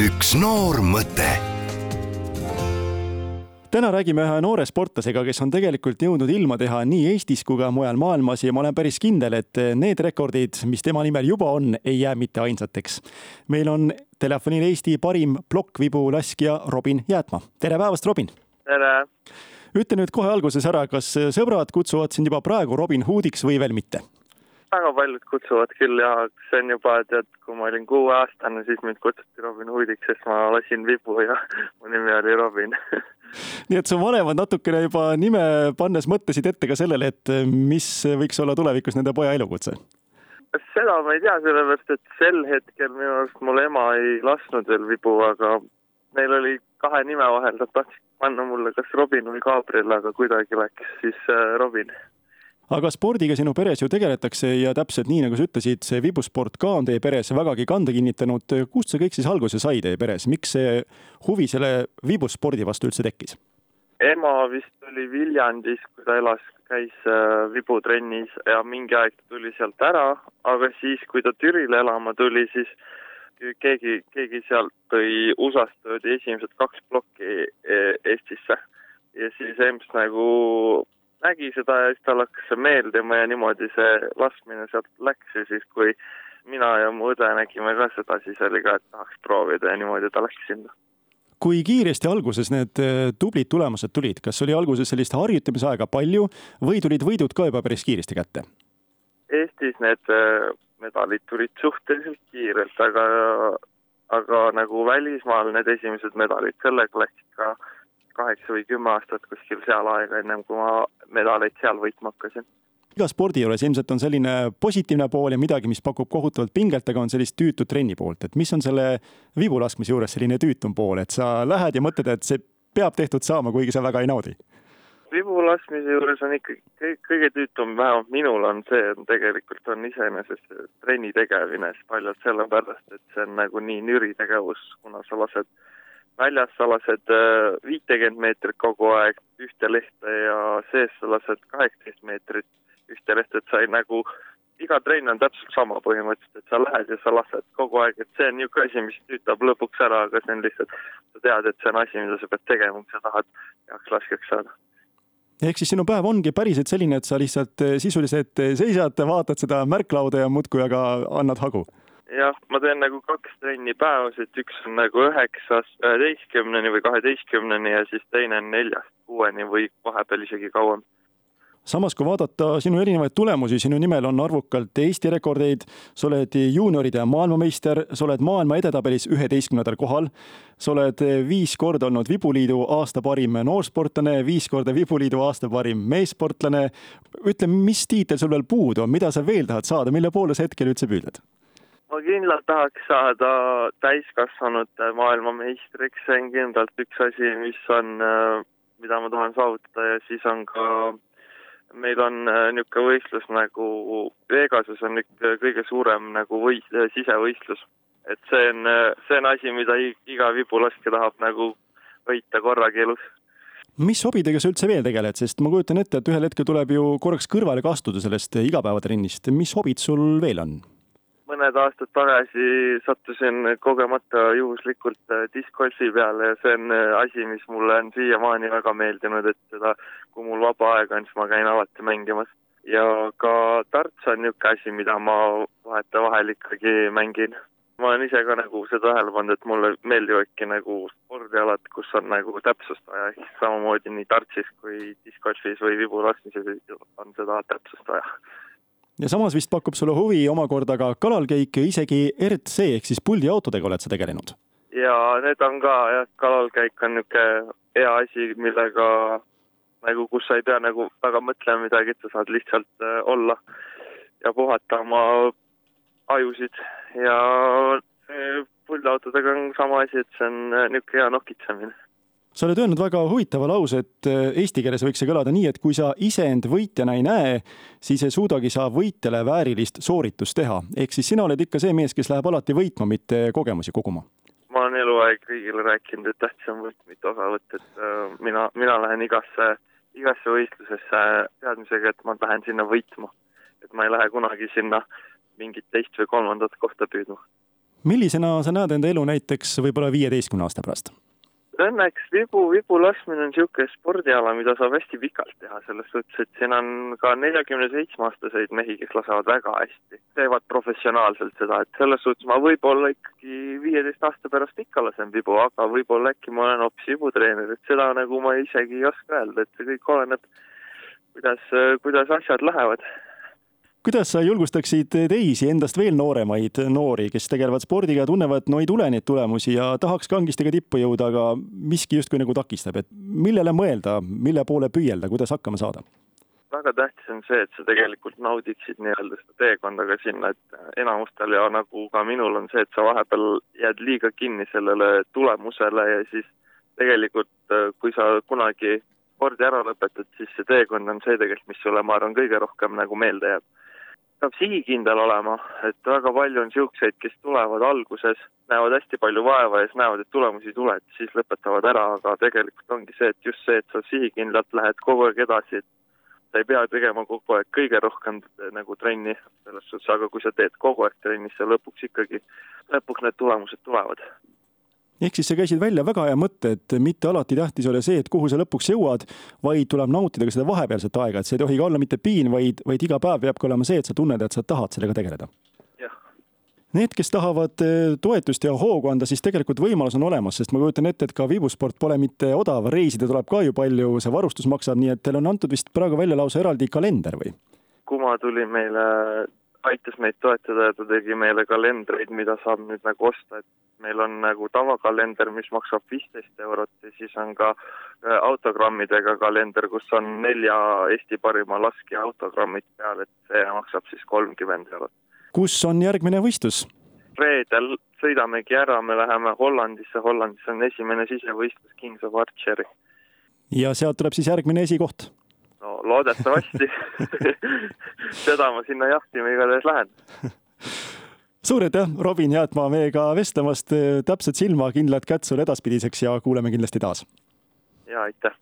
üks noor mõte täna räägime ühe noore sportlasega, kes on tegelikult jõudnud ilma teha nii Eestis kui ka mujal maailmas ja ma olen päris kindel, et need rekordid, mis tema nimel juba on, ei jää mitte ainsateks. meil on telefonil Eesti parim plokkvibulaskja Robin Jäätma. tere päevast, Robin! tere! ütle nüüd kohe alguses ära, kas sõbrad kutsuvad sind juba praegu Robin Hoodiks või veel mitte? Väga paljud kutsuvad küll ja see on juba, tead, kui ma olin kuueaastane, siis mind kutsuti Robin Hoodiks, sest ma lasin vibu ja mu nimi oli Robin nii et su vanemad natukene juba nime pannes mõtlesid ette ka sellele, et mis võiks olla tulevikus nende poja elukutse? seda ma ei tea, sellepärast et sel hetkel minu arust mul ema ei lasknud veel vibu, aga neil oli kahe nime vahel, nad tahtsid panna mulle kas Robin või Gabriel, aga kuidagi läks siis äh, Robin aga spordiga sinu peres ju tegeletakse ja täpselt nii, nagu sa ütlesid, see vibusport ka on teie peres vägagi kanda kinnitanud. kust see kõik siis alguse sai teie peres, miks see huvi selle vibuspordi vastu üldse tekkis? ema vist oli Viljandis, kui ta elas, käis äh, vibutrennis ja mingi aeg tuli sealt ära, aga siis, kui ta Türile elama tuli, siis keegi, keegi sealt tõi USA-st toodi esimesed kaks plokki e-, Eestisse ja siis EMS nagu nägi seda ja siis talle hakkas see meeldima ja niimoodi see laskmine sealt läks ja siis, kui mina ja mu õde nägime ka seda, siis oli ka, et tahaks proovida ja niimoodi ta läks sinna. kui kiiresti alguses need eh, tublid tulemused tulid, kas oli alguses sellist harjutamisaega palju või tulid võidud ka juba päris kiiresti kätte? Eestis need eh, medalid tulid suhteliselt kiirelt, aga, aga nagu välismaal need esimesed medalid, sellega läks ikka kaheksa või kümme aastat kuskil seal aega, ennem kui ma medaleid seal võitma hakkasin. iga spordi juures ilmselt on selline positiivne pool ja midagi, mis pakub kohutavalt pinget, aga on sellist tüütut trenni poolt, et mis on selle vibulaskmise juures selline tüütum pool, et sa lähed ja mõtled, et see peab tehtud saama, kuigi sa väga ei naudi? vibulaskmise juures on ikkagi kõige tüütum, vähemalt minul on see, on tegelikult on iseenesest trenni tegemine paljalt sellepärast, et see on nagu nii nüri tegevus, kuna sa lased väljas sa lased äh, viitekümmet meetrit kogu aeg ühte lehte ja sees sa lased kaheksateist meetrit. Ühte lehte, et sa ei nagu, iga trenn on täpselt sama põhimõtteliselt, et sa lähed ja sa lased kogu aeg, et see on niisugune asi, mis tüütab lõpuks ära, aga see on lihtsalt, sa tead, et see on asi, mida sa pead tegema, kui sa tahad heaks laskjaks saada. Ehk siis sinu päev ongi päriselt selline, et sa lihtsalt äh, sisuliselt äh, seisad, vaatad seda märklauda ja muudkui aga annad hagu jah, ma teen nagu kaks trenni päevas, et üks on nagu üheksast üheteistkümneni või kaheteistkümneni ja siis teine on neljast kuueni või vahepeal isegi kauem. Samas, kui vaadata sinu erinevaid tulemusi, sinu nimel on arvukalt Eesti rekordeid, sa oled juunioride maailmameister, sa oled maailma edetabelis üheteistkümnendal kohal, sa oled viis korda olnud Vibuliidu aasta parim noorsportlane, viis korda Vibuliidu aasta parim meessportlane. ütle, mis tiitel sul veel puudu on, mida sa veel tahad saada, mille poole sa hetkel üldse püüdled? Ma kindlalt tahaks saada täiskasvanute maailmameistriks, see on kindlalt üks asi, mis on, äh, mida ma tahan saavutada. Ja siis on ka meil on äh, niisugune võistlus nagu Vegases on niisugune kõige suurem nagu võis-, sisevõistlus. et see on, äh, see on asi, mida iga vibulaskja tahab nagu võita korragi elus. Mis hobidega sa üldse veel tegeled, sest ma kujutan ette, et ühel hetkel tuleb ju korraks kõrvale ka astuda sellest igapäevatrennist, mis hobid sul veel on? Mõned aastad tagasi sattusin kogemata juhuslikult äh, diskgolfi peale ja see on äh, asi, mis mulle on siiamaani väga meeldinud, et seda, kui mul vaba aega on, siis ma käin alati mängimas. ja ka darts on niisugune asi, mida ma vahetevahel ikkagi mängin. ma olen ise ka nagu seda tähele pannud, et mulle meeldivadki nagu spordialad, kus on nagu täpsust vaja, ehk samamoodi nii dartsis kui diskgolfis või vibulaskmises on seda täpsust vaja ja samas vist pakub sulle huvi omakorda ka kalalkäik ja isegi RC ehk siis puldiautodega oled sa tegelenud? ja need on ka jah, kalalkäik on niisugune hea asi, millega nagu, kus sa ei pea nagu väga mõtlema midagi, et sa saad lihtsalt äh, olla ja puhata oma ajusid ja äh, puldiautodega on sama asi, et see on äh, niisugune hea nokitsemine sa oled öelnud väga huvitava lause, et äh, eesti keeles võiks see kõlada nii, et kui sa iseend võitjana ei näe, siis ei suudagi sa võitjale väärilist sooritust teha. ehk siis sina oled ikka see mees, kes läheb alati võitma, mitte kogemusi koguma. ma olen eluaeg kõigile rääkinud, et tähtis on võit, mitte osavõtt, et äh, mina, mina lähen igasse, igasse võistlusesse teadmisega, et ma lähen sinna võitma. et ma ei lähe kunagi sinna mingit teist või kolmandat kohta püüdma millisena sa näed enda elu näiteks võib-olla viieteistkümne aasta pärast? Õnneks vibu, vibu laskmine on niisugune spordiala, mida saab hästi pikalt teha, selles suhtes, et siin on ka neljakümne seitsme aastaseid mehi, kes lasevad väga hästi, teevad professionaalselt seda, et selles suhtes ma võib-olla ikkagi viieteist aasta pärast ikka lasen vibu, aga võib-olla äkki ma olen hoopis vibutreener, et seda nagu ma isegi ei oska öelda, et see kõik oleneb, kuidas, kuidas asjad lähevad kuidas sa julgustaksid teisi endast veel nooremaid noori, kes tegelevad spordiga tunnevad, no ei tule neid tulemusi ja tahaks kangistega tippu jõuda, aga miski justkui nagu takistab, et millele mõelda, mille poole püüelda, kuidas hakkama saada? väga tähtis on see, et sa tegelikult naudiksid nii-öelda seda teekonda ka sinna, et enamustel ja nagu ka minul on see, et sa vahepeal jääd liiga kinni sellele tulemusele ja siis tegelikult kui sa kunagi spordi ära lõpetad, siis see teekond on see tegelikult, mis sulle, ma arvan, kõige rohkem nagu meelde jääb peab sihikindel olema, et väga palju on niisuguseid, kes tulevad alguses, näevad hästi palju vaeva ja siis näevad, et tulemusi ei tule, et siis lõpetavad ära, aga tegelikult ongi see, et just see, et sa sihikindlalt lähed kogu aeg edasi, et sa ei pea tegema kogu aeg kõige rohkem nagu trenni selles suhtes, aga kui sa teed kogu aeg trenni, siis sa lõpuks ikkagi, lõpuks need tulemused tulevad ehk siis sa käisid välja väga hea mõtte, et mitte alati tähtis ei ole see, et kuhu sa lõpuks jõuad, vaid tuleb nautida ka seda vahepealset aega, et see ei tohi ka olla mitte piin, vaid, vaid iga päev peabki olema see, et sa tunned, et sa tahad sellega tegeleda. Need, kes tahavad eh, toetust ja hoogu anda, siis tegelikult võimalus on olemas, sest ma kujutan ette, et ka vibusport pole mitte odav, reisida tuleb ka ju palju, see varustus maksab, nii et teil on antud vist praegu välja lausa eraldi kalender või? Kuma tuli meile aitas meid toetada ja ta tegi meile kalendreid, mida saab nüüd nagu osta, et meil on nagu tavakalender, mis maksab viisteist eurot ja siis on ka äh, autogrammidega kalender, kus on nelja Eesti parima laskja autogrammid peal, et see maksab siis kolmkümmend eurot. kus on järgmine võistlus? reedel sõidamegi ära, me läheme Hollandisse, Hollandis on esimene sisevõistlus Kings of Archery. ja sealt tuleb siis järgmine esikoht? No loodetavasti. Seda ma sinna jahtima igatahes lähen. Suur aitäh, Robin Jäätmaa meiega vestlemast, täpset silma, kindlat kätt sulle edaspidiseks ja kuuleme kindlasti taas. ja aitäh